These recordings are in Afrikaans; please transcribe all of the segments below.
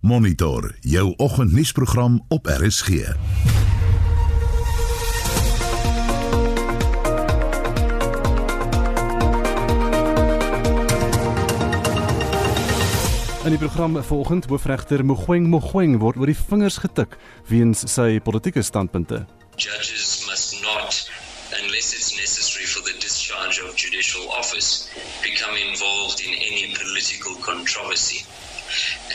Monitor jou oggendnuusprogram op RSG. In die program volgend hoofregter Mogoeng Mogoeng word oor die vingers getik weens sy politieke standpunte. Judges must not, unless it's necessary for the discharge of judicial office, become involved in any political controversy.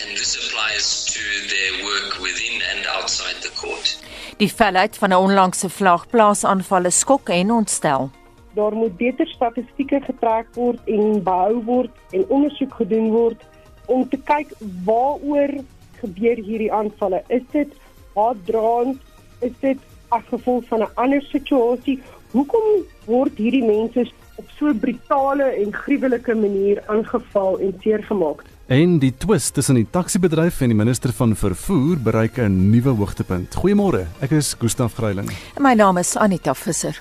And this applies to their work within and outside the court. Die felheid van 'n onlangse vlagplaasaanvalle skok en ontstel. Daar moet beter statistieke getrek word en behou word en ondersoek gedoen word om te kyk waaroor gebeur hierdie aanvalle. Is dit haatdraand? Is dit as gevolg van 'n ander situasie? Hoekom word hierdie mense op so 'n brutale en gruwelike manier aangeval en seergemaak? En die twist tussen die taksiebedryf en die minister van vervoer bereik 'n nuwe hoogtepunt. Goeiemôre, ek is Gustaf Greiling. My naam is Anita Visser.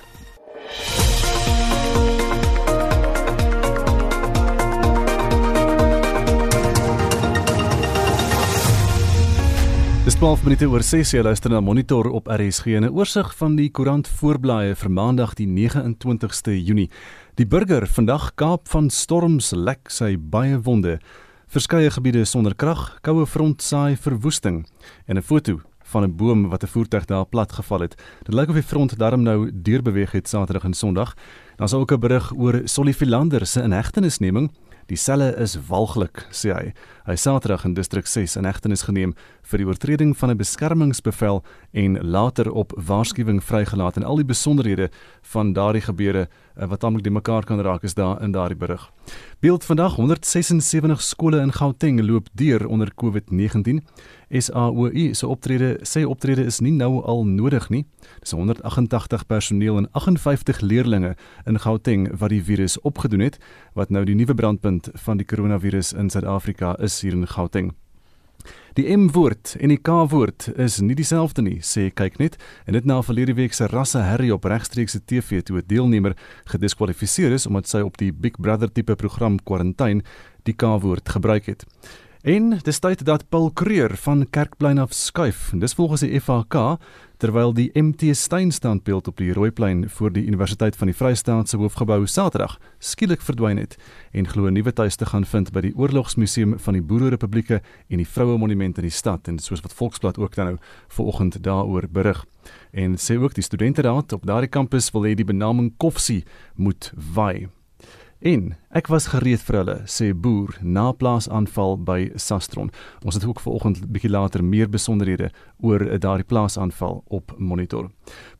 Dis 12 minute oor 6 jy luister na Monitor op RSG en 'n oorsig van die koerant voorblaaie vir Maandag die 29ste Junie. Die burger vandag Kaap van storms lek sy baie wonde. Verskeie gebiede sonder krag, koue front saai verwoesting en 'n foto van 'n boom wat 'n voertuig daar platgeval het. Dit lyk of die front darm nou deurbeweeg het Saterdag en Sondag. Daar's ook 'n berig oor Solly Philander se inhegtenisneming Die selle is walglik, sê hy. Hy Saterdag in distrik 6 in hegtenis geneem vir die oortreding van 'n beskermingsbevel en later op waarskuwing vrygelaat en al die besonderhede van daardie gebeure eh, wat almal die mekaar kan raak is daar in daardie berig. Beeld vandag 176 skole in Gauteng loop deur onder COVID-19. SAOI se optrede sê optrede is nie nou al nodig nie. Dis 188 personeel en 58 leerdlinge in Gauteng wat die virus opgedoen het wat nou die nuwe brandpunt van die koronavirus in Suid-Afrika is hier in Gauteng. Die M-woord en die K-woord is nie dieselfde nie, sê kyk net. En dit na verlede week se rasse herrie op regstreekse TV toe 'n deelnemer gediskwalifiseer is omdat sy op die Big Brother tipe program Quarantine die K-woord gebruik het. En dis tyd dat Paul Kreur van Kerkplein af skuif. Dis volgens die FHK terwyl die MT Steyn standbeeld op die Rooiplein voor die Universiteit van die Vrystaat se hoofgebou Saterdag skielik verdwyn het en glo 'n nuwe tuiste gaan vind by die Oorlogsmuseum van die Boererepublieke en die Vroue Monument in die stad en soos wat Volksblad ook dan nou vanoggend daaroor berig. En sê ook die studenteraad op daardie kampus wil hê die benaming Koffsie moet wy. En ek was gereed vir hulle, sê boer na plaasaanval by Sastron. Ons het ook vanoggend bietjie later meer besonderhede oor daardie plaasaanval op monitor.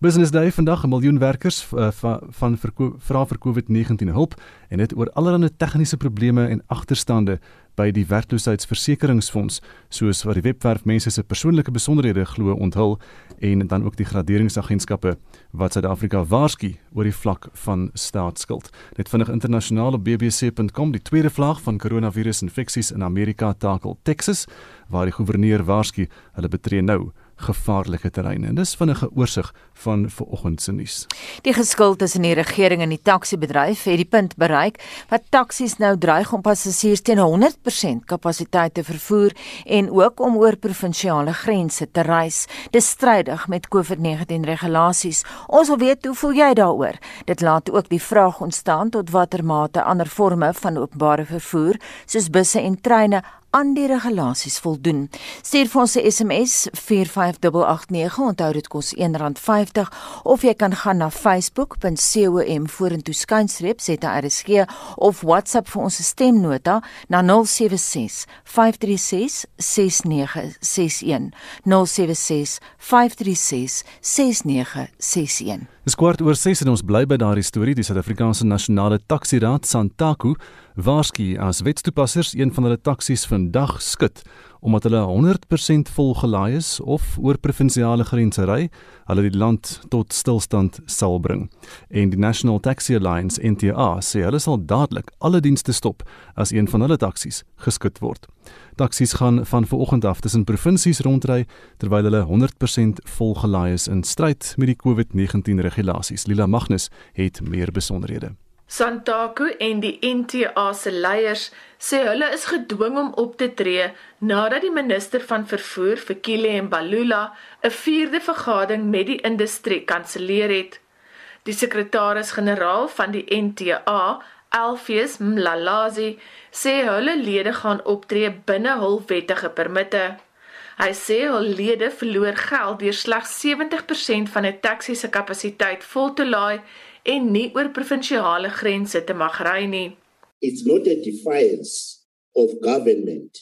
Business Day vandag 'n miljoen werkers uh, van vra vir COVID-19 hulp en dit oor allerlei tegniese probleme en agterstande by die werkloosheidsversekeringsfonds soos wat die webwerf mense se persoonlike besonderhede glo onthul en dan ook die graderingsagentskappe wat Suid-Afrika waarsku oor die vlak van staatsskuld. Dit vinnig internasionaal op bbc.com die tweede vlaag van koronavirus infeksies in Amerika takel Texas waar die goewerneur waarsku hulle betree nou gevaarlike terreine. En dis vinnige oorsig van vanoggend se nuus. Die geskil tussen die regering en die taksiebedryf het die punt bereik wat taksies nou dreig om passasiers teen 100% kapasiteit te vervoer en ook om oor provinsiale grense te reis. Dis strydig met COVID-19 regulasies. Ons wil weet hoe voel jy daaroor? Dit laat ook die vraag ontstaan tot watter mate ander forme van openbare vervoer soos busse en treine aan die regulasies voldoen. Stuur vir ons 'n SMS 45889 onthou dit kos R1.50 of jy kan gaan na facebook.com vorentoe skynstreep ZRSG of WhatsApp vir ons stemnota na 076 536 6961 076 536 6961 Dis kwart oor 6 en ons bly by daardie storie. Die Suid-Afrikaanse Nasionale Taxiraad Santaku waarsku as wetstoepassers een van hulle taksies vandag skud omdat hulle 100% vol gelaai is of oor provinsiale grense ry, hulle die land tot stilstand sal bring. En die National Taxi Alliance NTA sê hulle sal dadelik alle dienste stop as een van hulle taksies geskit word. Taksies gaan van vanoggend af tussen provinsies rondry terwyl hulle 100% vol gelaai is in stryd met die COVID-19 regulasies. Lila Magnus het meer besonderhede. Santaku en die NTA se leiers sê hulle is gedwing om op te tree nadat die minister van vervoer, Fikile Mbalula, 'n vierde vergadering met die industrie kanselleer het. Die sekretaris-generaal van die NTA, Alfius Mlalazi, sê hulle lede gaan optree binne hul wettige permitte. Hy sê hul lede verloor geld deur slegs 70% van 'n taxi se kapasiteit vol te laai en nie oor provinsiale grense te mag ry nie. It's not a defiance of government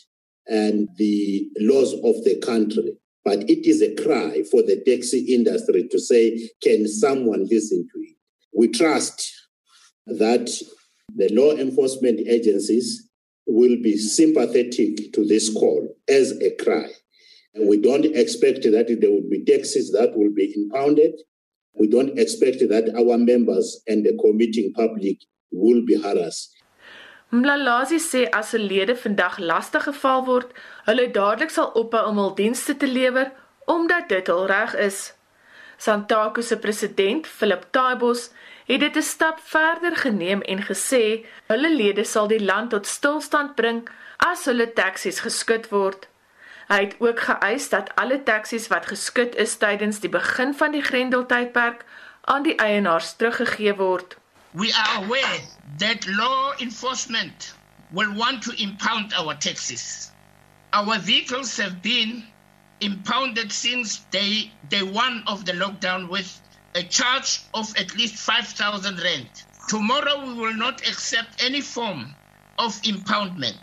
and the laws of the country, but it is a cry for the taxi industry to say, can someone listen to it? We trust that the law enforcement agencies will be sympathetic to this call as a cry. And we don't expect that there will be taxis that will be impounded. We don't expect that our members and the committing public will be harassed. Mlalazi sê as 'n lede vandag lastig geval word, hulle dadelik sal ophou om hul dienste te lewer omdat dit al reg is. Santaku se president, Philip Taibos, het dit 'n stap verder geneem en gesê hulle lede sal die land tot stilstand bring as hulle taksies geskit word. Hy het ook geëis dat alle taksies wat geskit is tydens die begin van die Grendeltydperk aan die eienaars teruggegee word. We are aware that law enforcement will want to impound our taxis. Our vehicles have been impounded since day day 1 of the lockdown with a charge of at least 5000 rand. Tomorrow we will not accept any form of impoundment.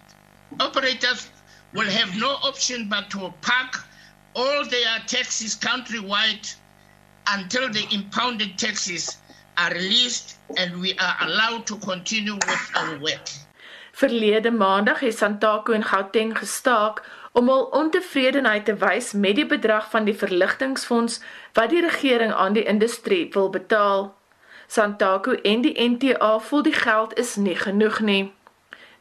Operators will have no option but to park all their taxis countrywide until the impounded taxis are released and we are allowed to continue with our work. Verlede maandag het Santaku en Gauteng gestaak om hul ontevredenheid te wys met die bedrag van die verligtingfonds wat die regering aan die industrie wil betaal. Santaku en die NTA voel die geld is nie genoeg nie.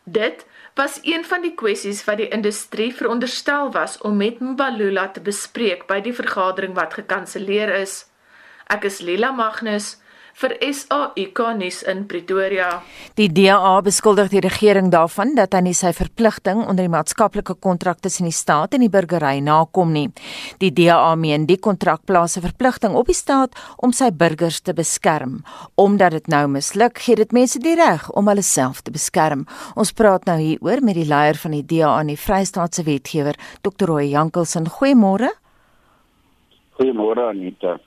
Dit was een van die kwessies wat die industrie veronderstel was om met Mbalula te bespreek by die vergadering wat gekanselleer is. Ek is Lila Magnus vir SAIK nuus in Pretoria. Die DA beskuldig die regering daarvan dat hy nie sy verpligting onder die maatskaplike kontrak tussen die staat en die burgery nakom nie. Die DA meen die kontrak plaas 'n verpligting op die staat om sy burgers te beskerm. Omdat dit nou misluk, gee dit mense die reg om hulle self te beskerm. Ons praat nou hieroor met die leier van die DA in die Vrystaatse wetgewer, Dr. Roy Jankelsen. Goeiemôre. Goeiemôre Anita.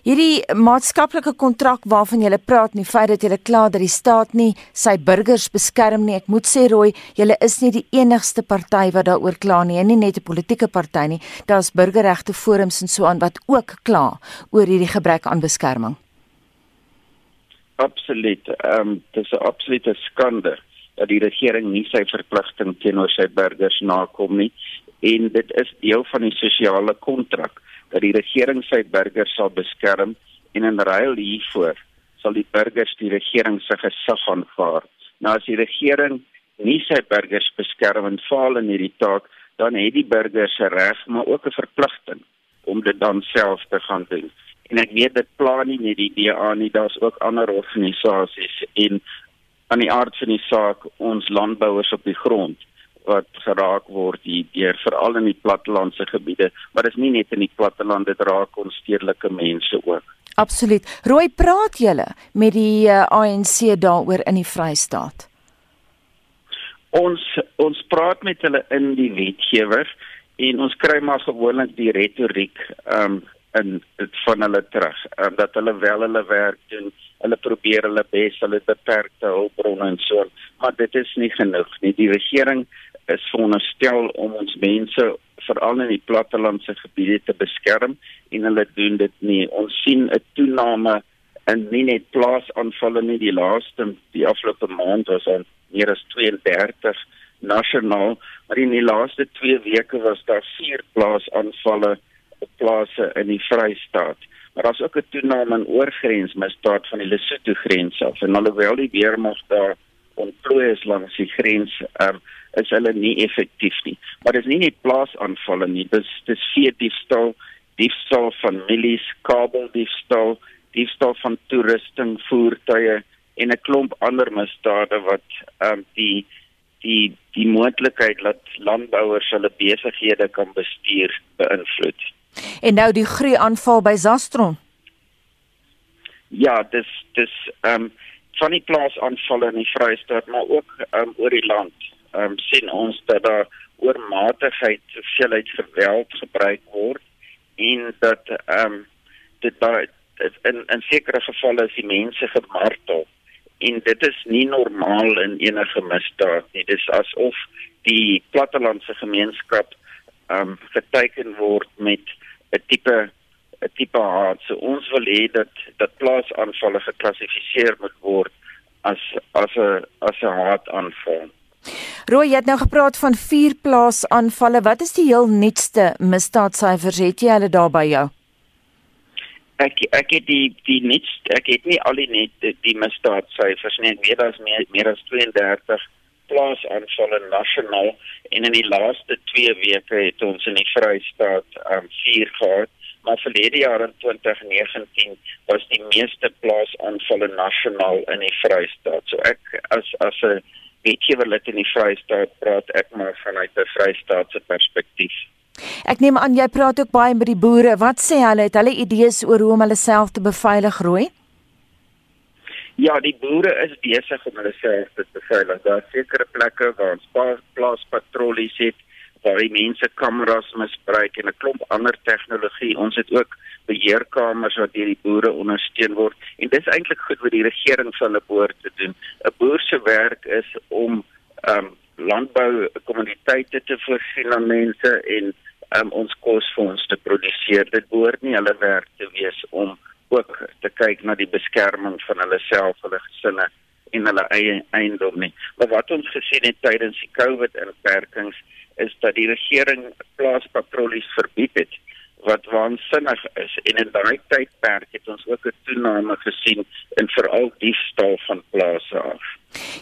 Hierdie maatskaplike kontrak waarvan jy praat, nie feit dat jy kla dat die staat nie sy burgers beskerm nie. Ek moet sê Roy, jy is nie die enigste party wat daaroor kla nie, en nie net 'n politieke party nie. Daar's burgerregte forums en so aan wat ook kla oor hierdie gebrek aan beskerming. Absoluut. Ehm um, dit is 'n absolute skande dat die regering nie sy verpligting teenoor sy burgers nakom nie en dit is deel van die sosiale kontrak dat die regering sy burgers sal beskerm en in ruil hiervoor sal die burgers die regering se gesag aanvaar. Nou as die regering nie sy burgers beskerm en faal in hierdie taak, dan het die burgers se reg maar ook 'n verpligting om dit dan self te gaan doen. En ek weet dit pla nie net die DA nie, daar's ook ander organisasies en aan die aard van die saak ons landbouers op die grond wat geraak word hier veral in die plattelandse gebiede, maar dit is nie net in die platteland dit raak ons stedelike mense ook. Absoluut. Rooi, praat julle met die uh, eh, ANC daaroor in die Vrystaat? Ons ons praat met hulle in die wetgewer en ons kry maar gewoonlik die retoriek um in van hulle terug. Um, dat hulle wel hulle werk doen, hulle probeer hulle bes, hulle beperkte hulpbronne en so, maar dit is nie genoeg nie. Die regering is veronderstel om ons mense veral in die plattelandse gebiede te beskerm en hulle doen dit nie. Ons sien 'n toename in nie net plaasaanvalle nie die laaste die afgelope maand was aan meer as 32 nasionaal, maar in die laaste 2 weke was daar 4 plaasaanvalle op plase in die Vrystaat. Maar daar's ook 'n toename in oorgrensmisdaad van die Lesotho grens af en alhoewel die weermag daar ontplooi is langs die grens, um, is hulle nie effektief nie. Maar dis nie net plaasaanvalle nie, dis dis vee diefstal, diefstal van milies, kabeldiefstal, diefstal van toerusting, voertuie en 'n klomp ander misdade wat ehm um, die die die moontlikheid dat landbouers hulle besighede kan bestuur beïnvloed. En nou die groei aanval by Zastron. Ja, dis dis ehm um, van die plaasaanvalle in die Vrystaat, maar ook ehm um, oor die land. Um, sien ons dat daar oormatigheid veelheid geweld gebruik word en dat ehm um, dit daar in in sekere gevalle is die mense gemartel en dit is nie normaal in enige misdaad nie. Dis asof die plattelandse gemeenskap ehm um, geteken word met 'n tipe 'n tipe haat. So ons wil hê dat dat plaasaanvalle geklassifiseer moet word as as 'n as 'n haataanval. Rooi, jy het nou gepraat van vier plaasaanvalle. Wat is die heel nuutste misdaadsyfers? Het jy hulle daar by jou? ek ek het die die net ek het nie al die net die, die misdaadsyfers nie ek weet daar's meer meer as 32 plaas aanvalle nasionaal en in die laaste 2 weke het ons in die Vrystaat um, 4 gehad maar verlede jaar in 2019 was die meeste plaas aanvalle nasionaal in die Vrystaat so ek as as 'n wetgewer lid in die Vrystaat praat ek maar vanuit 'n Vrystaatse perspektief Ek neem aan jy praat ook baie met die boere. Wat sê hulle? Het hulle idees oor hoe om hulle self te beveilig, rooi? Ja, die boere is besig om hulle self te beveilig. Daar is sekere plekke waar ons plaaspatrollies het waar die mense kameras misbruik en 'n klomp ander tegnologie. Ons het ook beheerkamers wat deur die boere ondersteun word en dis eintlik goed wat die regering van hulle behoort te doen. 'n Boer se werk is om ehm um, landbou kommoditeite te voorsien aan mense en um, ons kos vir ons te produseer. Dit behoort nie hulle werk te wees om ook te kyk na die beskerming van hulle self, hulle gesinne en hulle eie eiendom nie. Maar wat ons gesien het tydens die COVID-inperkings is dat die regering plaaspatrollies verbied het wat waansinnig is en in daai tydperk het ons ook 'n toename gesien in veral diefstal van plase af.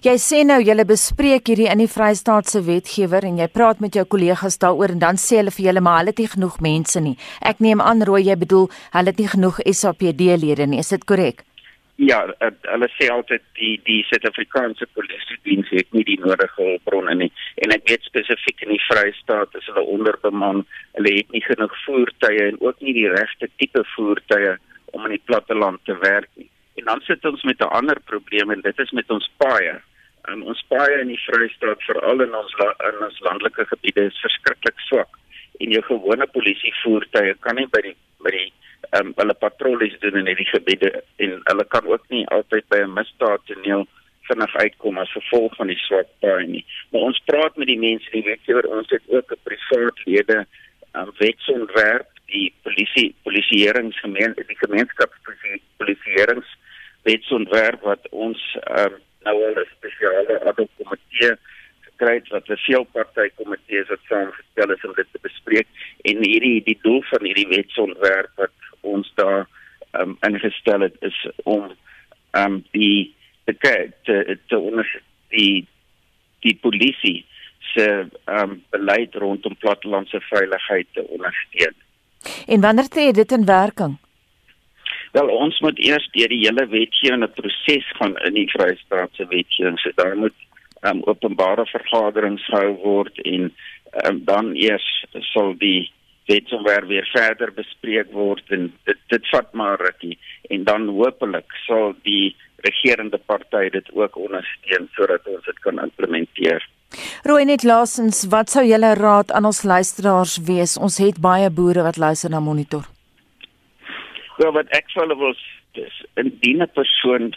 Jy sê nou jy bespreek hierdie in die Vrystaatse wetgewer en jy praat met jou kollegas daaroor en dan sê hulle vir julle maar hulle het nie genoeg mense nie. Ek neem aan rooi jy bedoel hulle het nie genoeg SAPD lede nie. Is dit korrek? Ja, uh, hulle sê altyd die die Suid-Afrikaanse polisie diens het nie die nodige hulpbronne nie. En ek weet spesifiek in die Vrystaat is hulle onderbeman. Hulle het nie genoeg voertuie en ook nie die regte tipe voertuie om in die platteland te werk nie. En dan sit ons met 'n ander probleem en dit is met ons paaie. Um, ons paaie in die Vrystaat, veral in ons in ons landelike gebiede is verskriklik swak. En jou gewone polisie voertuie kan nie by die um, hulle patrollies doen in hierdie gebiede en hulle kan ook nie altyd by 'n misdaadtoneel vinnig uitkom as gevolg van die swak paai nie. Maar ons praat met die mense, die weet jy ons het ook 'n privaat lede um, wetsontwerp die polisie polisieeringsgemeen die gemeenskapspolisierings wetsontwerp wat ons um, nou al 'n spesiale ad hoc komitee gekry het wat 'n veelpartytjie komitee is wat saamgestel is om dit te bespreek en hierdie die doel van hierdie wetsontwerp wat ons daar um, ingestel het is om um, die te te te onder die die polisie se um, beleid rondom plattelandse veiligheid te ondersteun. En wanneer tree dit in werking? Wel ons moet eers deur die hele wetgewende proses gaan in die Vrystaatse wetgewing. So daar moet um, openbare vergaderings gehou word en um, dan eers sal die wetsontwerp weer verder bespreek word en dit dit vat maar rukkie en dan hopelik sal die regerende party dit ook ondersteun sodat ons dit kan implementeer. Rooi net laasens, wat sou julle raad aan ons luisteraars wees? Ons het baie boere wat luister na monitor. Wel wat ek sou wil dis indien 'n persoon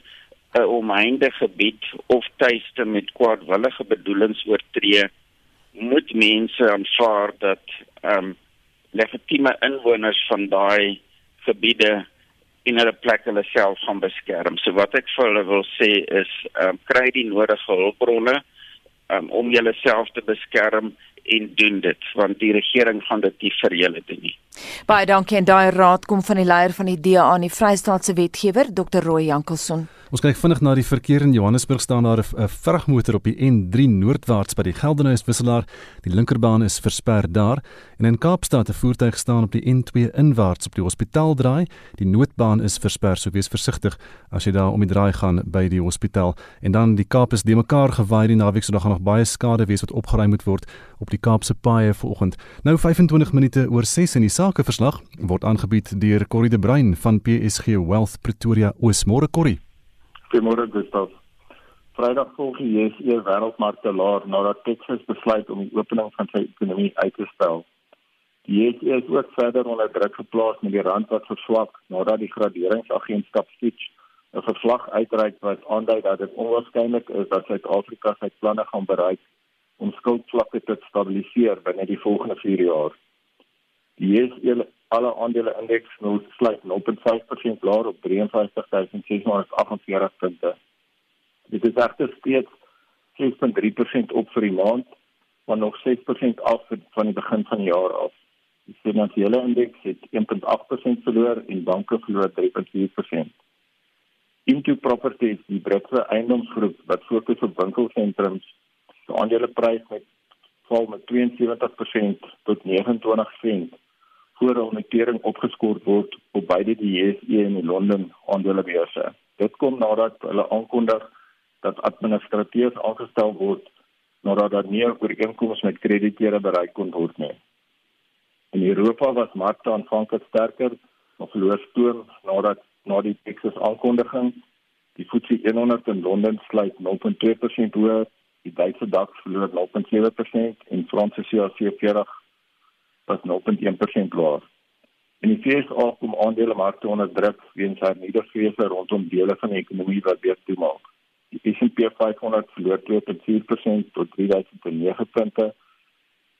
'n omheinde gebied of tuiste met kwaadwillige bedoelings oortree, moet mense aanvaar dat ehm um, legitieme inwoners van daai gebiede in hulle plek hulle self gaan beskerm. So wat ek vir hulle wil sê is ehm um, kry die nodige hulpbronne um, om jouself te beskerm en doen dit want die regering gaan dit nie vir julle doen nie. Baie dankie en daai raad kom van die leier van die DA aan die Vrystaatse wetgewer Dr Roy Jankelson. Ons kyk vinnig na die verkeer in Johannesburg staan daar 'n vragmotor op die N3 noordwaarts by die Geldenhuys wisselaar. Die linkerbaan is versper daar en in Kaapstad 'n voertuig staan op die N2 inwaarts op die hospitaal draai. Die noodbaan is versper, so wees versigtig as jy daar om die draai gaan by die hospitaal. En dan die Kaap is de mekaar gewaai die naweek, so daar gaan nog baie skade wees wat opgeruim moet word op die Kaapse paaie vanoggend. Nou 25 minute oor 6 in die sakeverslag word aangebied deur Corrie de Bruin van PSG Wealth Pretoria Oosmore Corrie. Goeiemôre Gustav. Vrydag volg die JSE wêreldmarkte laer nadat Texas besluit om die opening van sy ekonomie uit te stel. Die JSE is ook verder onder druk geplaas met die rand wat verswak nadat die graderingsagentskap Fitch 'n verslag uitreik wat aandui dat dit onwaarskynlik is dat Suid-Afrika sy planne gaan bereik om skuldvlakke te stabiliseer binne die volgende 4 jaar. Die JSE alle aandele indeks nou sluit 0.5% laer op 53648 punte. Dit is egter steeds 6.3% op vir die maand, maar nog 6% af van die begin van die jaar af. Die finansiële indeks het 1.8% verloor en banke verloor 3.4%. Into Properties, die Britse eiendomsgroep wat fokus op winkelsentrums, se aandeleprys het val met 72% tot 29 sent voor 'n notering opgeskort word op beide die JSE en die Londen aandelebeurse. Dit kom nadat hulle aankondig dat administrateurs aangestel word nadat daar nie ooreenkomste met krediteure bereik kon word nie. In Europa was markte aanvanklik sterker, maar verloor stoom nadat na die Texas aankondiging die FTSE 100 in Londen sluit 0.2% hoër, die Duitse DAX verloor 0.7% en Franse CAC 40 was 0.1% laer. In die VSA kom aandelemarkte onder druk weens hernieude vrese rondom dele van die ekonomie wat weer toemaak. Die S&P 500 verloor 2.4% tot 3009 punte.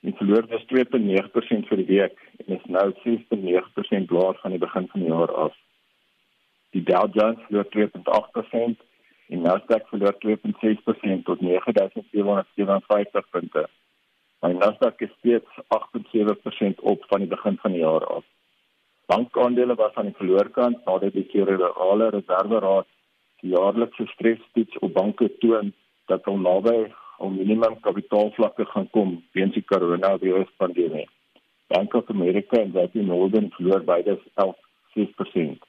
Die verloor dus 2.9% vir die week en is nou 6.9% laer van die begin van die jaar af. Die Dow Jones verloor 2.8% en Nasdaq verloor 2.6% tot 9757 punte. My Nasdaq is steeds 8.7% op van die begin van die jaar af. Bankaandele was aan die verloorkant nadat die Federale Reserve Raad die jaarlikse stresstoets op banke toon dat hulle naby om minimum kapitaalvlakke gaan kom weens die koronaviruspandemie. Bank of America en JP Morgan verloor beide 11.6%.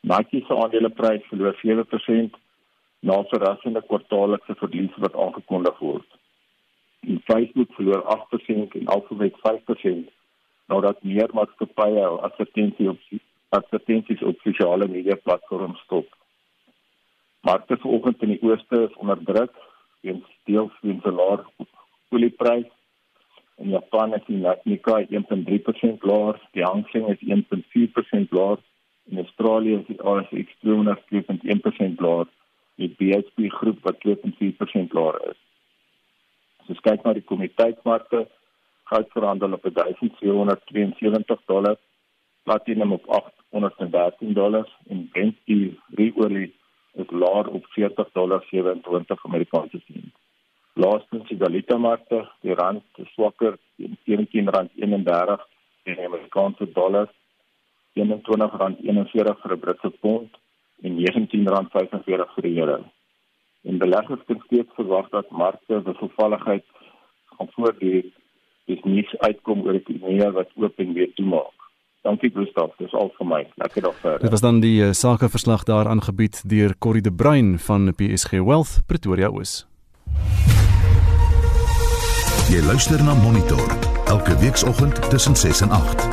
Nike se aandeleprys verloor 7% na verrassende kwartaallikse verliese wat aangekondig word en Facebook verloor 8% en Alphabet 5% nadat meer maatskappye advertensies op advertensies op sosiale media platforms stop. Markte vanoggend in die ooste is onder druk weens deels weens 'n laer olieprys. In Japan is die Nikkei 1.3% laer, die Hang Seng is 1.4% laer, in Australië is die ASX 200 2.1% laer, die BHP groep wat 2.4% laer is ons kyk na die kommoditeitsmarkte, goud verhandel op 1772 dollar, platinum op 813 dollar en Brent olie is laer op 40 dollar 27 Amerikaanse sent. Laastens die valuta markte, die rand is swakker teen R17.31 teen die Amerikaanse dollar, R21.41 vir 'n Britse pond en R19.45 vir die euro en beleggers kan steeds verwag dat markte wisselvalligheid gaan voortduur dis nie uitkom oor die ekonomie wat oop en weer toemaak. Dankie Gustav, dis al vir my. Lekker dag verder. Dit was dan die uh, sakeverslag daar aangebied deur Corrie de Bruin van PSG Wealth Pretoria Oos. Jy luister na Monitor elke weekoggend tussen 6 en 8.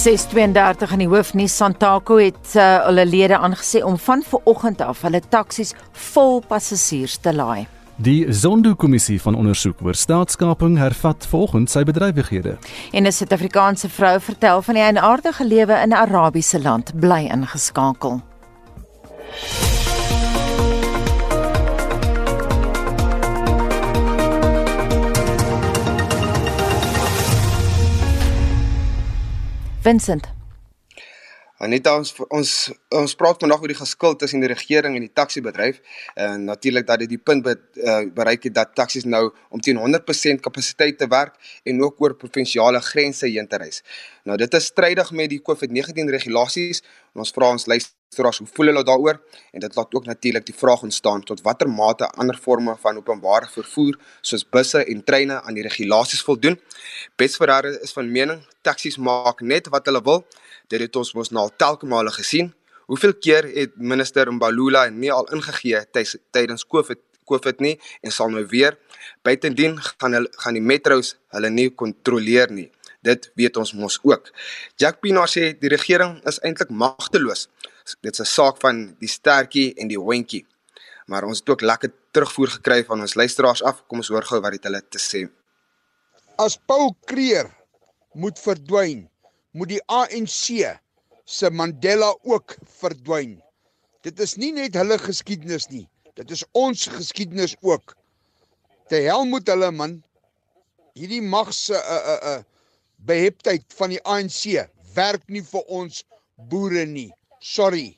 632 in die hoofnuus Santaco het uh, hulle lede aangesê om van vooroggend af hulle taksies vol passasiers te laai. Die Zondo-kommissie van ondersoek oor staatskaping hervat volgens sy bedrywighede. En 'n Suid-Afrikaanse vrou vertel van die eienaardige lewe in 'n Arabiese land, bly ingeskakel. Vincent Aneta ons ons ons praat vandag oor die geskil tussen die regering en die taxi-bedryf en natuurlik dat dit die punt be, uh, bereik het dat taksies nou om teen 100% kapasiteit te werk en ook oor provinsiale grense heen te reis. Nou dit is strydig met die COVID-19 regulasies en ons vra ons luisteraars hoe voel hulle daaroor en dit laat ook natuurlik die vraag ontstaan tot watter mate ander forme van openbare vervoer soos busse en treine aan die regulasies voldoen. Bets Ferreira is van mening taksies maak net wat hulle wil dit het ons mos nou al telke male gesien. Hoeveel keer het minister Mbalula nie al ingegee tydens COVID COVID nie en sal nou weer. Buitendien gaan hulle gaan die metros hulle nie kontroleer nie. Dit weet ons mos ook. Jack Pinaar sê die regering is eintlik magteloos. Dit's 'n saak van die stertjie en die hondjie. Maar ons het ook lekker terugvoer gekry van ons luisteraars af. Kom ons hoor gou wat dit hulle te sê. As Paul Kreer moet verdwyn, moet die ANC se Mandela ook verdwyn. Dit is nie net hulle geskiedenis nie, dit is ons geskiedenis ook. Te hel moet hulle man hierdie mag se uh, uh, uh, beheptheid van die ANC werk nie vir ons boere nie. Sorry.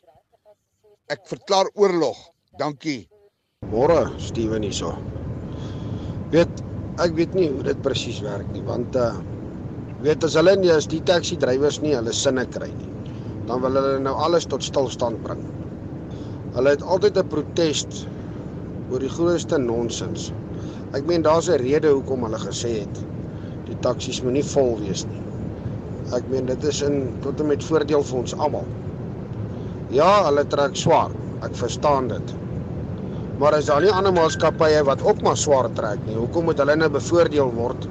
Ek verklaar oorlog. Dankie. Môre, Steven hierso. Weet, ek weet nie hoe dit presies werk nie, want uh weet as hulle nie as die taxi drywers nie hulle sinne kry nie dan wil hulle nou alles tot stilstand bring hulle het altyd 'n protes oor die grootste nonsens ek meen daar's 'n rede hoekom hulle gesê het taksies moet nie vol wees nie ek meen dit is in tot en met voordeel vir ons almal ja hulle trek swaar ek verstaan dit maar as daar nie ander maatskappye wat ook maar swaar trek nie hoekom moet hulle nou bevoordeel word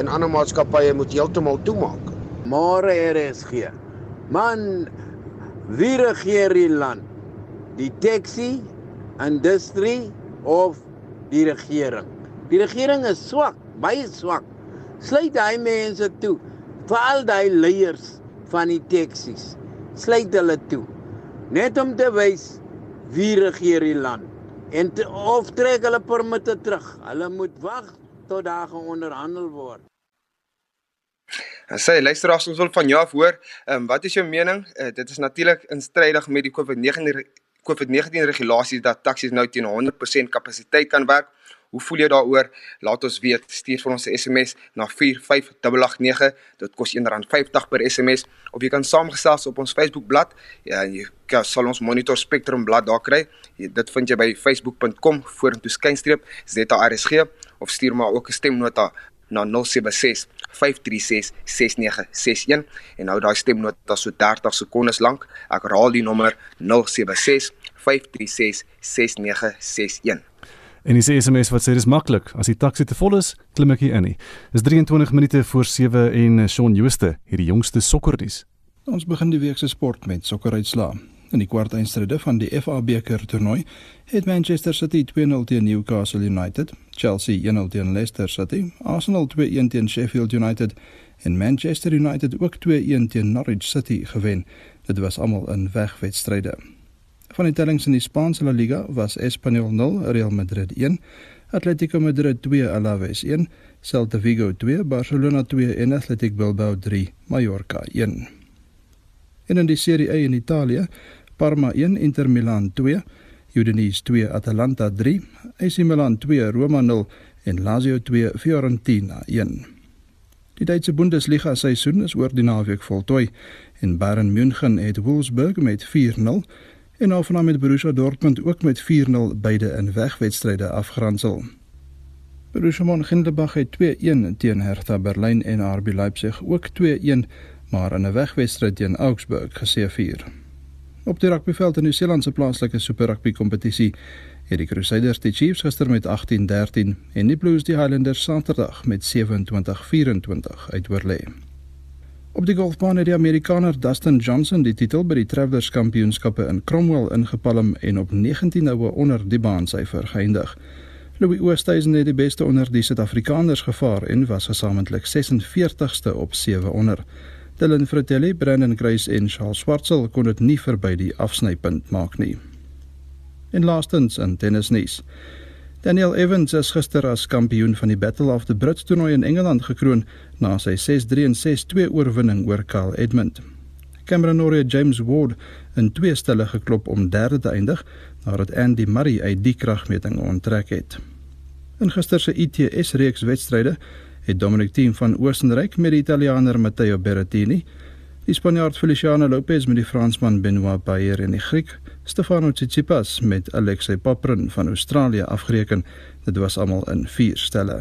en ander maatskappye moet heeltemal toemaak. Maar RSG. Man, wie regeer die land? Die taxi industrie of die regering? Die regering is swak, baie swak. Sluit daai mense toe. Veral daai leiers van die taxi's. Sluit hulle toe. Net om te wys wie regeer die land en te, of trek hulle permitte terug. Hulle moet wag tot daar geonderhandel word. En sê luisteraars ons wil van jou af hoor, ehm um, wat is jou mening? Uh, dit is natuurlik instrydig met die COVID-19 COVID-19 regulasies dat taksies nou teen 100% kapasiteit kan werk. Hoe voel jy daaroor? Laat ons weet. Stuur vir ons 'n SMS na 45889. Dit kos R1.50 per SMS of jy kan saamgesels op ons Facebook bladsy. Ja, jy kan sal ons Monitor Spectrum blad daar kry. Jy, dit vind jy by facebook.com vorentoe skynstreep ZARSG of stuur maar ook 'n stemnota na 076 536 6961 en hou daai stemnota so 30 sekondes lank. Ek herhaal die nommer 076 536 6961. En dis SMS wat sê dis maklik. As die taxi te vol is, klim ek hier in nie. Dis 23 minute voor 7 en Shaun Jooste, hierdie jongste sokkerdies. Ons begin die week se sport met sokkeruitslae. In die kwartfinale van die FA beker toernooi het Manchester City 2-0 teen Newcastle United, Chelsea 1-0 teen Leicester City, Arsenal 2-1 teen Sheffield United en Manchester United ook 2-1 teen Norwich City gewen. Dit was almal in wegwedstryde. Van die tellings in die Spaanse La Liga was Espanyol 0, Real Madrid 1, Atletico Madrid 2, Alaves 1, Celta Vigo 2, Barcelona 2 en Athletic Bilbao 3, Mallorca 1. En in die Serie A in Italië Parma 1 Inter Milan 2, Udinese 2 Atalanta 3, AC Milan 2 Roma 0 en Lazio 2 Fiorentina 1. Die Duitse Bundesliga seisoen is oor die naweek voltooi en Bayern München het Wolfsburg met 4-0 en Hoffenheim met Borussia Dortmund ook met 4-0 beide in wegwedstryde afgeronsel. Borussia Mönchengladbach het 2-1 teen Hertha Berlin en RB Leipzig ook 2-1 maar in 'n wegwedstryd teen Augsburg geseëvier. Op die rugbyveld in die Nieu-Seelandse plaaslike Super Rugby kompetisie het die Crusaders die Chiefs gister met 18-13 en die Blues die Highlanders Saterdag met 27-24 uitoorlê. Op die golfbaan het die Amerikaner Dustin Johnson die titel by die Travelers Kampioenskappe in Cromwell ingepalm en op 19 houe onder die baansyfer geëindig. Louis Oosthuizen het die beste onder die Suid-Afrikaners gevaar en was gesamentlik 46ste op 7 onder. Dylan Fratelli, Brandon Grace en Charles Swartsel kon dit nie verby die afsnypunt maak nie. En laastens in tennisnuus. Daniel Evans is gister as kampioen van die Battle of the Brits toernooi in Engeland gekroon na sy 6-3 en 6-2 oorwinning oor Carl Edmund. Cameron Norrie James Ward in twee stelle geklop om derde te eindig nadat Andy Murray uit die kragmeting onttrek het. In gister se ITS reeks wedstryde het Dominic Thiem van Oostenryk met die Italianer Matteo Berrettini, die Spanjaard Feliciano Lopez met die Fransman Benoit Paire en die Griek Stefano Tsitsipas met Alexei Poprin van Australië afgereken. Dit was almal in 4 stelle.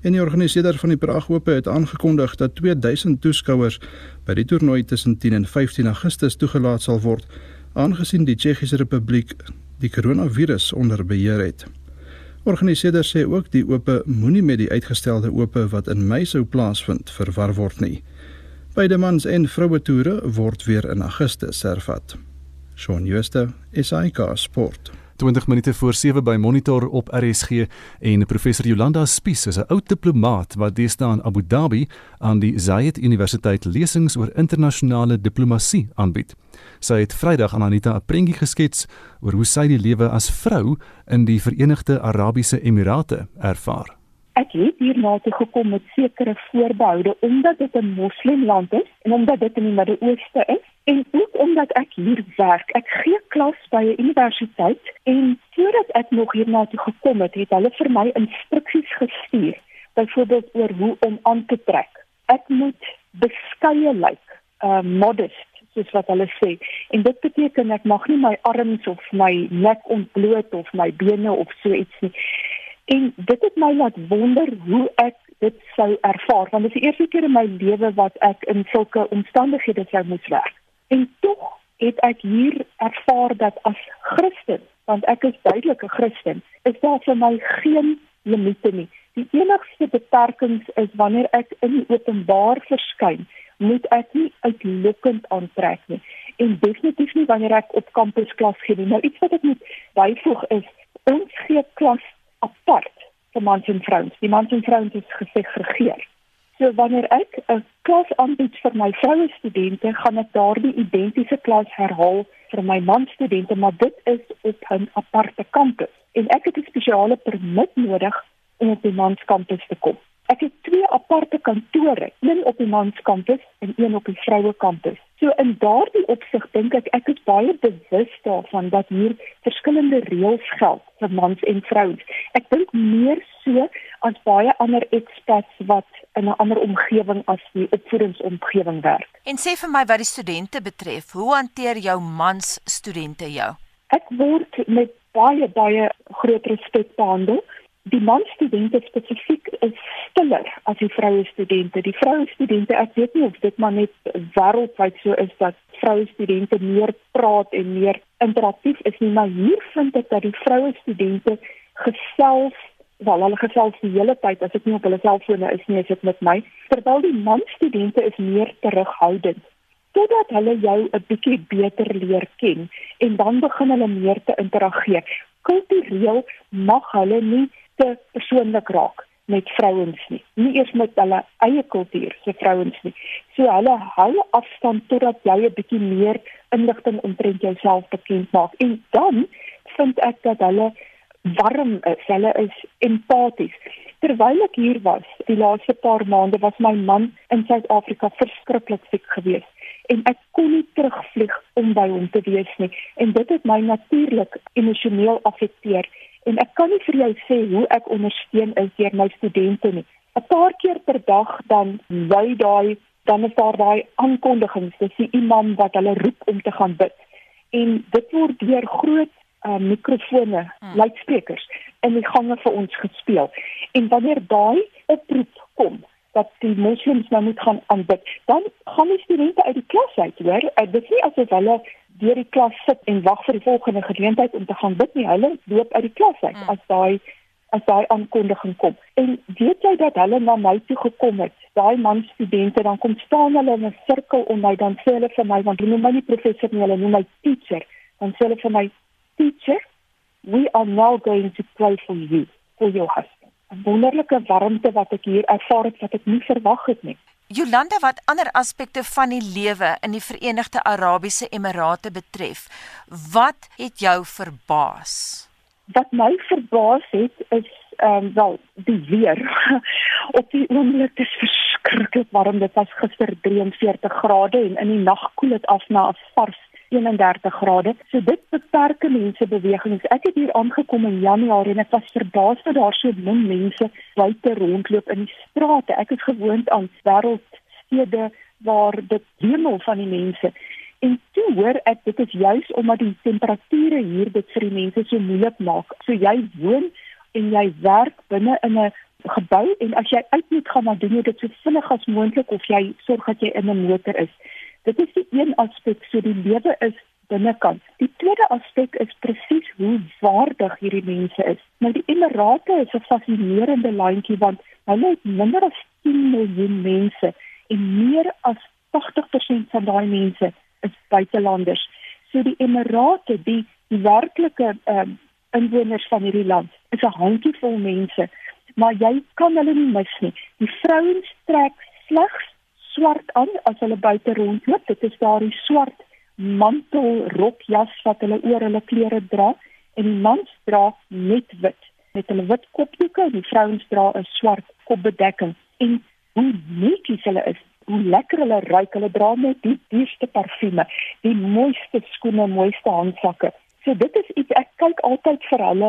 En die organiseerder van die Praag Ope het aangekondig dat 2000 toeskouers by die toernooi tussen 10 en 15 Augustus toegelaat sal word, aangesien die Tsjechiese Republiek die koronavirus onder beheer het. Organiseerders sê ook die Ope moenie met die uitgestelde Ope wat in Mei sou plaasvind verwar word nie. Beide mans en vroue toere word weer in Augustus hervat. Shaun Schuster, SAK Sport. 20 minute voor 7 by Monitor op RSG en professor Jolanda Spies is 'n oud diplomaat wat deesdae in Abu Dhabi aan die Zayed Universiteit lesings oor internasionale diplomatie aanbied. Sy het Vrydag aan Anita 'n prentjie geskets oor hoe sy die lewe as vrou in die Verenigde Arabiese Emirate ervaar. Ek het hierna toe gekom met sekere voorbehoude omdat dit 'n moslimland is en omdat dit in die Midde-Ooste is en ook omdat ek hier werk. Ek gee klas by 'n universiteit en voordat ek nog hierna toe gekom het, het hulle vir my instruksies gestuur, byvoorbeeld oor hoe om aan te trek. Ek moet beskeie lyk, uh modest soos wat hulle sê. En dit beteken ek mag nie my arms of my nek ontbloot of my bene of so iets nie. En dit het my laat wonder hoe ek dit sou ervaar want dit is die eerste keer in my lewe wat ek in sulke omstandighede sou moes werk. En tog het ek hier ervaar dat as Christen, want ek is duidelik 'n Christen, is daar vir my geen limite nie. Die enigste beperkings is wanneer ek in openbaar verskyn, moet ek nie uitlokkend aantrek nie. En definitief nie wanneer ek op kampus klas gee nie. Nou iets wat ek moet byvoeg is, ons gee klas apart vir mans en vrouens. Die mans en vrouens is gesegregeer. So wanneer ek 'n klas aanbied vir my vroue studente, gaan ek daardie identiese klas herhaal vir my man studente, maar dit is op 'n aparte kampus. En ek het 'n spesiale permit nodig om op die manskampus te kom. Ek het twee aparte kantore, een op die manskampus en een op die vroue kampus. So in daardie opsig dink ek ek is baie bewus daarvan dat hier verskillende reëls geld vir mans en vrouens. Ek dink meer so as baie ander expats wat in 'n ander omgewing as die opvoedingsomgewing werk. En sê vir my wat die studente betref, hoe hanteer jou mans studente jou? Ek word met baie baie groot respek behandel die man studente spesifiek is stiller as die vroue studente. Die vroue studente, ek weet nie of dit maar net wêreldwyd so is dat vroue studente meer praat en meer interaktief is nie, maar hier vind ek dat die vroue studente gesels wel hulle gesels die hele tyd as ek nie op hulle selfone is nie, is dit met my. Terwyl die man studente is meer terughoudend totdat hulle jou 'n bietjie beter leer ken en dan begin hulle meer te interageer. Kultureel mag hulle nie te persoonlik raak met vrouens nie. Nie eers met hulle eie kultuur se vrouens nie. So hulle hou afstand totdat jy 'n bietjie meer inligting omtrent jouself bekend maak. En dan vind ek dat hulle warm is. Hulle is empaties. Terwyl ek hier was, die laaste paar maande was my man in Suid-Afrika verskriklik siek geweest en ek kon nie terugvlieg om by hom te wees nie en dit het my natuurlik emosioneel afekteer en ek kan nie vir jou sê hoe ek ondersteun is deur my studente nie. 'n Paar keer per dag dan lui daai dan is daar daai aankondigings, dis die imam wat hulle roep om te gaan bid. En dit word deur groot uh, mikrofone, hmm. luidsprekers in die gange vir ons gespeel. En wanneer daai oproep kom dat die moslems nou moet gaan aanbid, dan gaan die studente uit die klas uit, hoor. Uh, dit is nie asof hulle deur die klas sit en wag vir die volgende geleentheid om te gaan bid nie. Hulle loop uit die klas uit mm. as daai as daai aankondiging kom. En weet jy dat hulle na my toe gekom het? Daai man studente dan kom staan hulle in 'n sirkel om my dan sê hulle vir my want hulle noem my nie professor nie, hulle noem my teacher. Dan sê hulle vir my teacher, we are now going to pray for you for your husband. 'n Wonderlike warmte wat ek hier ervaar het wat ek nie verwag het nie. Jolanda wat ander aspekte van die lewe in die Verenigde Arabiese Emirate betref, wat het jou verbaas? Wat my verbaas het is ehm um, wel die weer op die oomblik is verskriklik warm. Dit was gister 43 grade en in die nag koel dit af na 'n vars 31 grade. So dit beperk mense bewegings. Ek het hier aangekom in Januarie en ek was verbaas dat daar so min mense buite rondloop in die strate. Ek is gewoond aan wêreldstede waar dit hemel van die mense. En toe hoor ek dit is juis omdat die temperature hier dit vir die mense so moeilik maak. So jy woon en jy werk binne in 'n gebou en as jy uit moet gaan dan doen jy dit so vinnig as moontlik of jy sorg dat jy in 'n motor is. Dit is die een aspek so die lewe is binnekant. Die tweede aspek is presies hoe waardig hierdie mense is. Nou die Emirate is 'n fascinerende landjie want hulle het minder as 10 miljoen mense en meer as 80% van daai mense is buitelanders. So die Emirate, die, die werklike ehm um, inwoners van hierdie land, is 'n handjievol mense, maar jy kan hulle nie mis nie. Die vrouens trek slegs swart aan as hulle buite rondloop. Dit is daardie swart mantel rokjas wat hulle oor hulle klere dra en die mans dra net wit met hulle wit kopdoeke en die vrouens dra 'n swart kopbedekking. En hoe netjies hulle is, hoe lekker hulle ruik. Hulle dra net die duurste parfume, die mooiste skoene, mooiste handsakke. So dit is iets ek kyk altyd vir hulle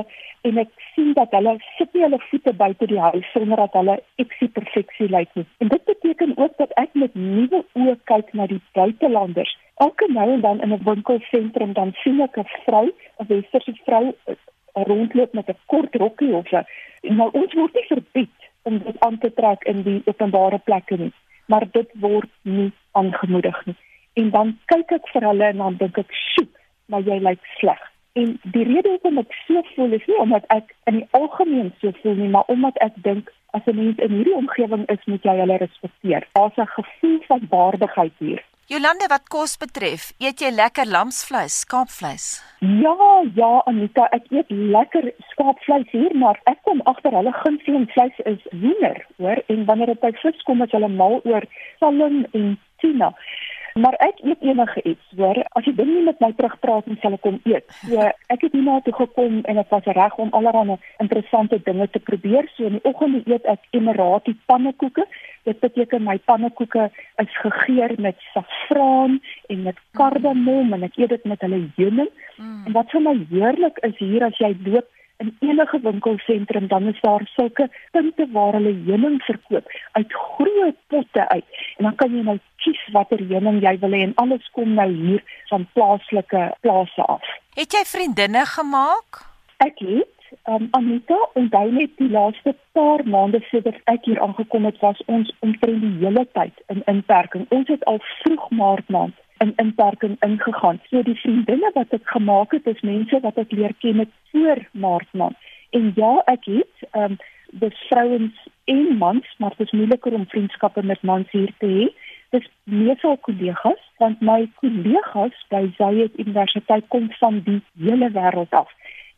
en ek sien dat hulle sit nie hulle voete buite die huis sonder dat hulle eksie perfeksie lyk nie. En dit beteken ook dat ek met nuwe oë kyk na die buitelanders. Elke nou en dan in 'n winkelsentrum dan sien ek 'n vrou, 'n westerse vrou eh, rondloop met 'n kort rokkie of so. Nou ons word nie verbied om dit aan te trek in die openbare plekke nie, maar dit word nie aangemoedig nie. En dan kyk ek vir hulle en dan dink ek, "Sjoe, maar jy lyk sleg. En die rede hoekom ek so voel is nie omdat ek in die algemeen so voel nie, maar omdat ek dink as 'n mens in hierdie omgewing is, moet jy hulle respekteer. Daar's 'n gevoel van waardigheid hier. Jolande, wat kos betref, eet jy lekker lamsvleis, skaapvleis? Ja, ja, Anita, ek eet lekker skaapvleis hier, maar ek kom agter hulle gunsteling vleis is wiener, hoor, en wanneer dit by vis kom, is hulle mal oor salm en tuna. Maar ek eet enige iets, hoor. As jy ding nie met my terugpraat en sal ek kom eet. So ek het hier na toe gekom en dit was reg om allerlei interessante dinge te probeer. So in die oggend eet ek Emirati pannekoeke. Dit beteken my pannekoeke is gegeur met saffraan en met kardamom en ek eet dit met hulle heuning. Mm. En wat vir my heerlik is hier as jy loop in enige winkelsentrum dan is daar sulke punte waar hulle heuning verkoop uit groot potte uit en dan kan jy nou kies watter heuning jy wil hê en alles kom nou hier van plaaslike plase af. Het jy vriendinne gemaak? Ek het um, Anita en daai net die laaste paar maande sedert ek hier aangekom het was ons omtrent die hele tyd in inperking. Ons het al vroeg maart maand in inperking ingegaan. So die vriendinne wat ek gemaak het, is mense wat ek leer ken met voor Maart maand. En ja, ek het ehm um, dis vrouens en mans, maar dit is moeiliker om vriendskappe met mans hier te hê. Dis meestal kollegas, want my kollegas by Zayed Universiteit kom van die hele wêreld af.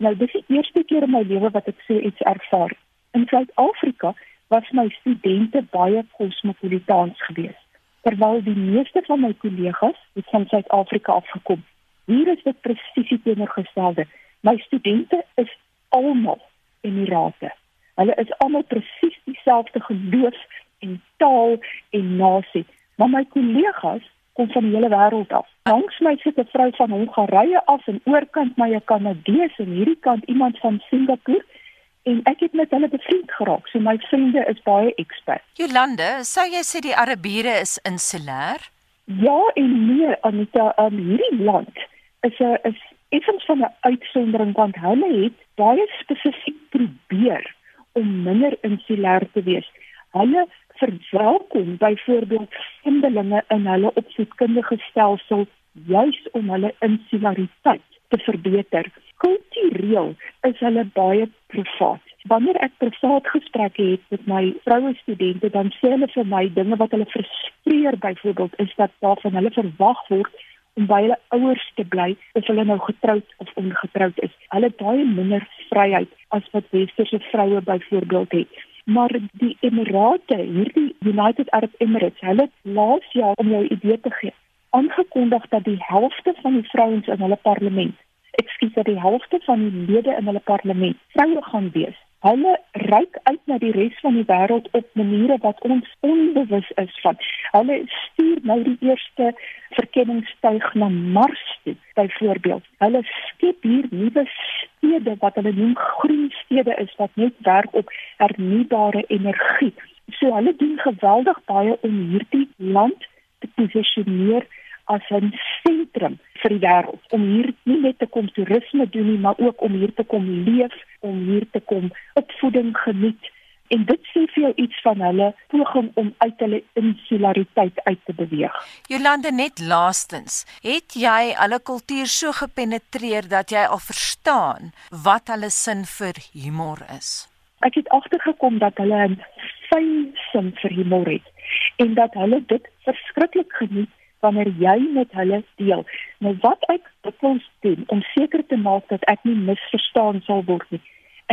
Nou dis die eerste keer in my lewe wat ek so iets ervaar. In Suid-Afrika was my studente baie kosmopolitaans geweest terwyl die meeste van my kollegas het van Suid-Afrika afgekom. Hier is dit presies teenoorgestelde. My studente is almal Emirate. Hulle is almal presies dieselfde geloof en taal en nasie, maar my kollegas kom van die hele wêreld af. Langs my sit 'n vrou van Hongarye af en oorkant my 'n Kanadese en hierdie kant iemand van Singapore en ek het met hulle bevriend geraak. So my vriende is baie expert. Jolande, sou jy sê die Arabiere is insulêr? Ja en nee, Anita, um, hierdie land is 'n is effens van 'n uitsondering want hulle het baie spesifiek probeer om minder insulêr te wees. Hulle verwelkom byvoorbeeld vreemdelinge in hulle opvoedkundige stelsel juis om hulle insulariteit te verbeter kultureel is hulle baie privaat. Wanneer ek privaat gesprekke het met my vroue studente, dan sê hulle vir my dinge wat hulle frustreer byvoorbeeld is dat daar van hulle verwag word om by hulle ouers te bly of hulle nou getroud of ongetroud is. Hulle het baie minder vryheid as wat westerse vroue byvoorbeeld het. Maar die Emirate, hierdie United Arab Emirates, hulle laas jaar om jou idee te gee, aangekondig dat die helfte van die vrouens in hulle parlement ekskuus dat die helfte van die lede in hulle parlement vroue gaan wees Hulle reik uit na die res van die wêreld op maniere wat ons onbewus is van. Hulle stuur nou die eerste verkenningstuig na Mars toe, byvoorbeeld. Hulle skep hier nuwe stede wat hulle noem groen stede is wat net werk op hernubare energie. So hulle doen geweldig baie om hierdie land te posisioneer as 'n sentrum vir die wêreld om hier nie net te kom toerisme doen nie, maar ook om hier te kom leef, om hier te kom opvoeding geniet. En dit sê vir jou iets van hulle poging om uit hulle insulariteit uit te beweeg. Jolande net laastens, het jy alle kultuur so gepenetreer dat jy al verstaan wat hulle sin vir humor is? Ek het agtergekom dat hulle 'n fyn sin vir humor het en dat hulle dit verskriklik geniet wanneer jy met hulle deel. Nou wat ek dikwels doen om seker te maak dat ek nie misverstaan sal word nie.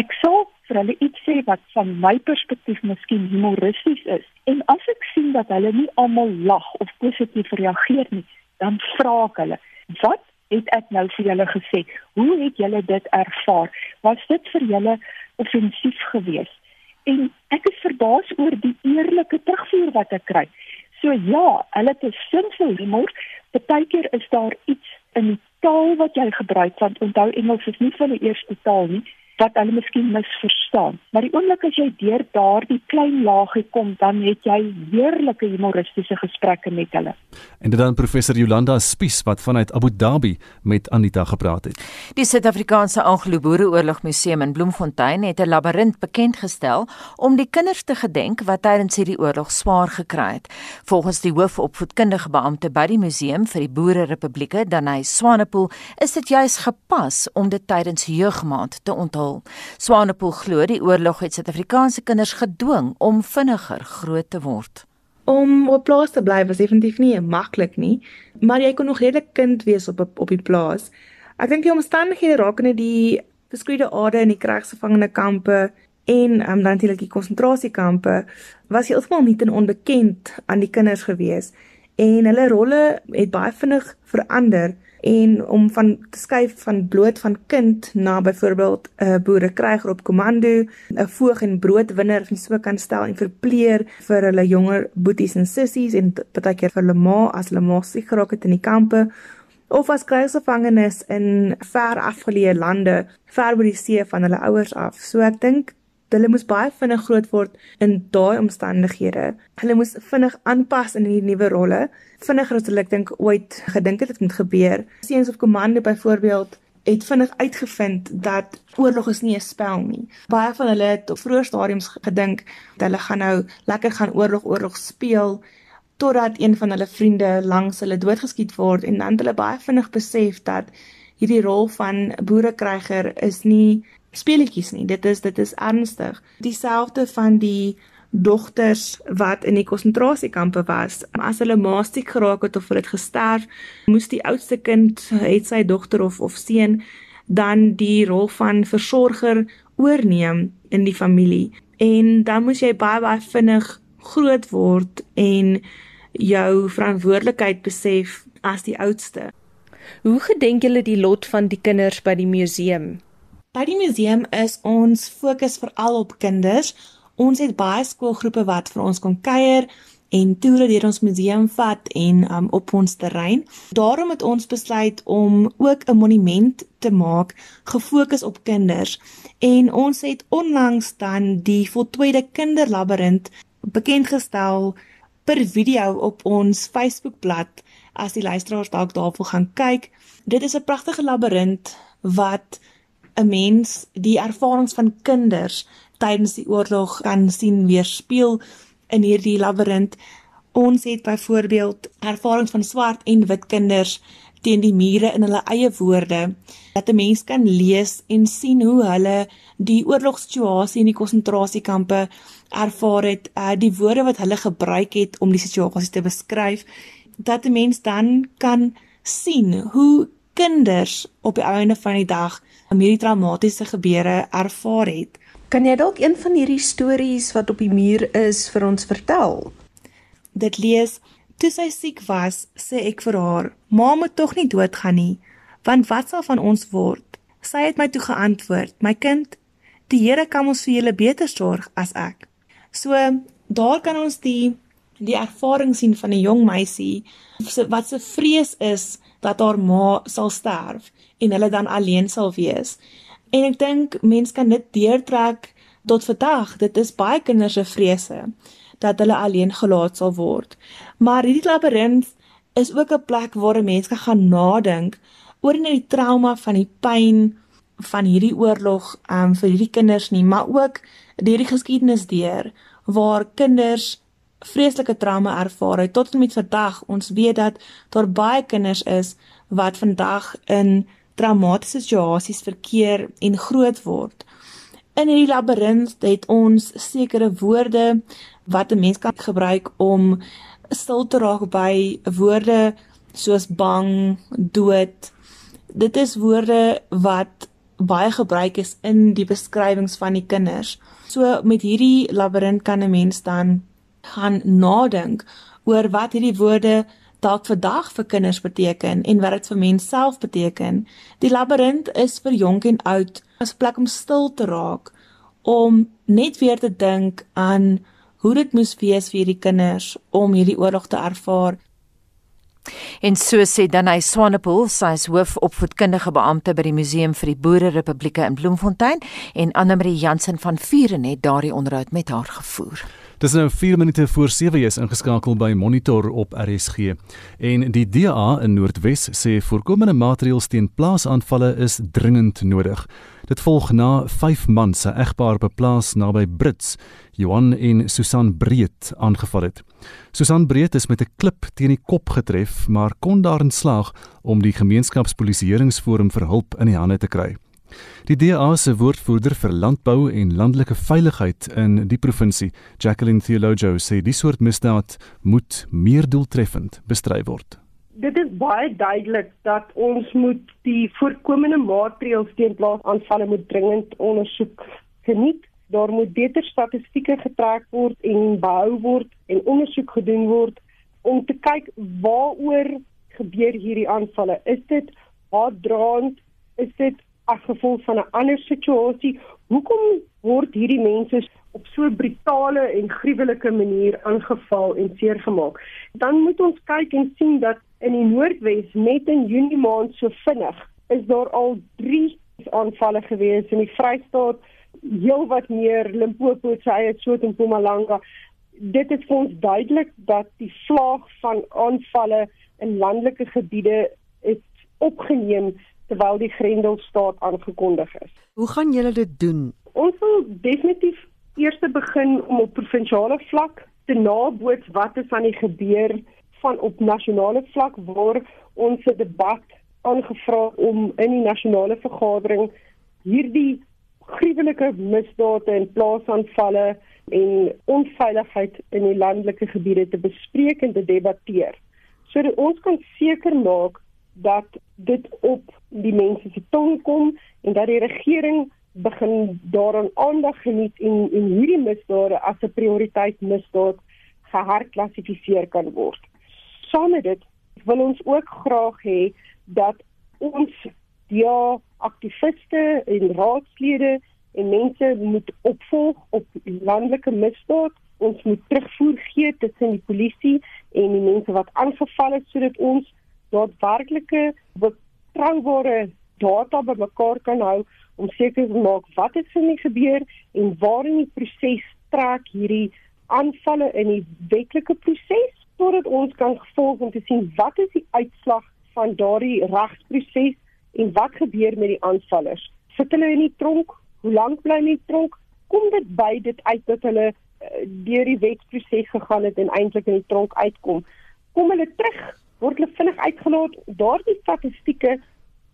Ek sal vir hulle iets sê wat van my perspektief miskien humoristies is. En as ek sien dat hulle nie almal lag of positief reageer nie, dan vra ek hulle, "Wat het ek nou vir julle gesê? Hoe het julle dit ervaar? Was dit vir julle offensief geweest?" En ek is verbaas oor die eerlike terugvoer wat ek kry. So ja, hulle het 'n sin vir humor. Partykeer is daar iets in die taal wat jy gebruik want onthou Engels is nie van die eerste taal nie wat hulle miskien misverstaan. Maar die oomblik as jy deur daardie klein laagie kom, dan het jy heerlike humoristiese gesprekke met hulle. En dit dan professor Jolanda Spies wat vanuit Abu Dhabi met Anita gepraat het. Die Suid-Afrikaanse Anglo-Boereoorlog Museum in Bloemfontein het 'n labirint bekend gestel om die kinders te gedenk wat tydens hierdie oorlog swaar gekry het. Volgens die hoofopvoedkundige beampte by die museum vir die Boere-Republieke, Danai Swanepoel, is dit juis gepas om dit tydens jeugmaand te onthul hul. Swanepoel glo die oorlog het Suid-Afrikaanse kinders gedwing om vinniger groot te word. Om op plaas te bly was definitief nie maklik nie, maar jy kon nog redelik kind wees op op die plaas. Ek dink die omstandighede rakende die beskryde aarde in die krygsgevangene kampe en um, dan natuurlik die konsentrasiekampe was heeltemal nie ten onbekend aan die kinders gewees en hulle rolle het baie vinnig verander en om van te skuif van bloot van kind na byvoorbeeld 'n uh, boerekryger op komando, 'n voog en broodwinner of so kan stel en verpleer vir hulle jonger boeties en sissies en baie keer vir hulle ma as hulle ma siek geraak het in die kampe of as krygsgevangenes in ver afgeleë lande, ver by die see van hulle ouers af. So ek dink hulle moes baie vinnig groot word in daai omstandighede. Hulle moes vinnig aanpas in hierdie nuwe rolle, vinniger as hulle ek dink ooit gedink het dit moet gebeur. Seuns of komande byvoorbeeld het vinnig uitgevind dat oorlog is nie 'n spel nie. Baie van hulle het op vroeë stadiums gedink dat hulle gaan nou lekker gaan oorlog oorlog speel totdat een van hulle vriende langs hulle doodgeskiet word en dan het hulle baie vinnig besef dat hierdie rol van boerekryger is nie speletjies nie. Dit is dit is ernstig. Dieselfde van die dogters wat in die konsentrasiekampe was. As hulle maasiek geraak het of hulle het gesterf, moes die oudste kind, het sy dogter of of seun, dan die rol van versorger oorneem in die familie. En dan moes jy baie baie vinnig groot word en jou verantwoordelikheid besef as die oudste. Hoe gedenk julle die lot van die kinders by die museum? By die museum is ons fokus veral op kinders. Ons het baie skoolgroepe wat vir ons kom kuier en toere deur ons museum vat en um, op ons terrein. Daarom het ons besluit om ook 'n monument te maak gefokus op kinders. En ons het onlangs dan die voltooide kinderlabirint bekend gestel per video op ons Facebookblad as die luisteraars dalk daarvoor gaan kyk. Dit is 'n pragtige labirint wat 'n mens die ervarings van kinders tydens die oorlog kan sien weerspieël in hierdie labirint. Ons het byvoorbeeld ervarings van swart en wit kinders teen die mure in hulle eie woorde dat 'n mens kan lees en sien hoe hulle die oorlogssituasie in die konsentrasiekampe ervaar het, uh, die woorde wat hulle gebruik het om die situasie te beskryf, dat 'n mens dan kan sien hoe kinders op die einde van die dag hierdie traumatiese gebeure ervaar het. Kan jy dalk een van hierdie stories wat op die muur is vir ons vertel? Dit lees: Toe sy siek was, sê ek vir haar: "Ma moet tog nie doodgaan nie, want wat sal van ons word?" Sy het my toe geantwoord: "My kind, die Here kan ons vir julle beter sorg as ek. So daar kan ons die die ervaring sien van 'n jong meisie wat se vrees is dat haar ma sal sterf en hulle dan alleen sal wees. En ek dink mense kan dit deurtrek tot vandag. Dit is baie kinders se vrese dat hulle alleen gelaat sal word. Maar hierdie labirint is ook 'n plek waar 'n mens kan gaan nadink oor nie die trauma van die pyn van hierdie oorlog um vir hierdie kinders nie, maar ook deur die geskiedenis deur waar kinders vreeslike trauma ervaar het tot en met vandag. Ons weet dat daar baie kinders is wat vandag in traumatiese situasies verkeer en groot word. In hierdie labirint het ons sekere woorde wat 'n mens kan gebruik om stil te raak by woorde soos bang, dood. Dit is woorde wat baie gebruik is in die beskrywings van die kinders. So met hierdie labirint kan 'n mens dan gaan nadink oor wat hierdie woorde dalk vandag vir kinders beteken en wat dit vir mens self beteken. Die labirint is vir jonk en oud 'n plek om stil te raak om net weer te dink aan hoe dit moes wees vir hierdie kinders om hierdie oorlog te ervaar. En so sê dan hy Swanepoel, sy is hoofopvoedkundige beampte by die Museum vir die Boere Republieke in Bloemfontein en Anne Marie Jansen van Vuren het daardie onderhoud met haar gevoer. Dis nou 4 minute voor 7 jy is ingeskakel by Monitor op RSG. En die DA in Noordwes sê voorkomende maatreëls teen plaasaanvalle is dringend nodig. Dit volg na 5 maande se egpaar beplaas naby Brits, Johan en Susan Breed aangeval het. Susan Breed is met 'n klip teen die kop getref, maar kon daarin slaag om die gemeenskapspolisieeringsforum vir hulp in die hande te kry. Die DA se woordvoerder vir landbou en landelike veiligheid in die provinsie, Jacqueline Theologo, sê die soort misdaad moet meer doeltreffend bestry word. Dit is baie duidelik dat ons moet die voorkomende maatreëls teen plaasaanvalle moet dringend ondersoek geniet. Daar moet beter statistieke getrek word en behou word en ondersoek gedoen word om te kyk waaroor gebeur hierdie aanvalle. Is dit haatdraand? Is dit as gevolg van 'n ander situasie. Hoekom word hierdie mense op so 'n brutale en gruwelike manier aangeval en seergemaak? Dan moet ons kyk en sien dat in die Noordwes net in Junie maand so vinnig is daar al 3 aanvalle gewees in die Vrystaat, heelwat meer Limpopo, Soweto en Mpumalanga. Dit is vir ons duidelik dat die vlaag van aanvalle in landelike gebiede is opgeneem terwyl die Grendelstaat aangekondig is. Hoe gaan julle dit doen? Ons wil definitief eers begin om op provinsiale vlak te naboots wat is aan die gebeur van op nasionale vlak waar ons 'n debat aangevra om in die nasionale vergadering hierdie gruwelike misdade en plaasaanvalle en onveiligheid in die landelike gebiede te bespreek en te debatteer sodat ons kan seker maak dat dit op die mense se tong kom en dat die regering begin daaraan aandag geniet en en hierdie misdade as 'n prioriteit misdaad geherklassifiseer kan word. Saam met dit wil ons ook graag hê dat ons ja aktiviste en raadslede en mense moet opvolg op landelike misdaad. Ons moet terugvoer gee tussen die polisie en die mense wat aangeval het sodat ons daadwerklike betroubare data bymekaar kan hou om seker te maak wat het vir my gebeur en waar in die proses trek hierdie aanvalle in die wetlike proses sodat ons kan gevolg om te sien wat is die uitslag van daardie regsproses en wat gebeur met die aanvallers. Sit hulle in die tronk? Hoe lank bly hulle in die tronk? Kom dit by dit uit dat hulle uh, deur die wetsproses gegaan het en eintlik in die tronk uitkom? Kom hulle terug word hulle vinnig uitgelaat. Daardie statistieke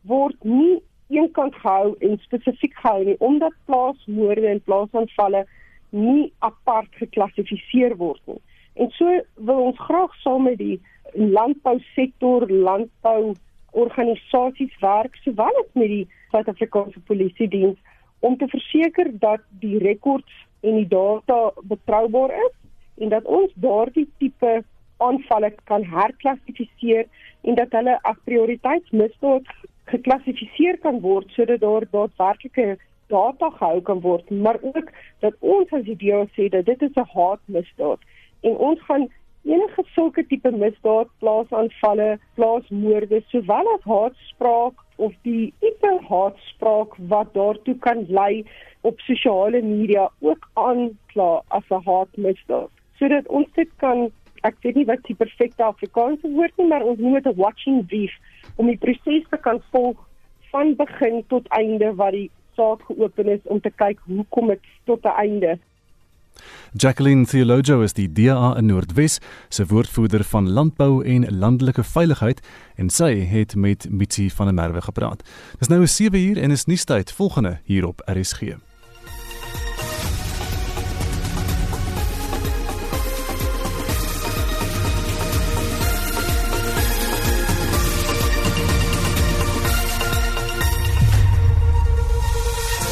word nie eenkant gehou en spesifiek gehou nie omdat plaasmoorde en plaasaanvalle nie apart geklassifiseer word nie. En so wil ons graag saam met die landbousektor, landbou organisasies werk sowel as met die Suid-Afrikaanse Polisie Diens om te verseker dat die rekords en die data betroubaar is en dat ons daardie tipe aanvalle kan herklassifiseer en dat hulle as prioriteitsmisdaad geklassifiseer kan word sodat daar daadwerklike data gehou kan word, maar ook dat ons as die DA sê dat dit is 'n haatmisdaad en ons gaan enige sulke tipe misdaad, plaasaanvalle, plaasmoorde, sowel as haatspraak of die tipe haatspraak wat daartoe kan lei op sosiale media ook aankla as 'n haatmisdaad. Sodat ons dit kan ek weet nie wat die perfekte Afrikaanse woord nie, maar ons noem dit 'n watching brief om die proses te kan volg van begin tot einde wat die saak geopen is om te kyk hoe kom dit tot 'n einde. Jacqueline Theologo is die DA in Noordwes se woordvoerder van landbou en landelike veiligheid en sy het met Mitsi van der Merwe gepraat. Dis nou 7 uur en is nuustyd volgende hier op RSG.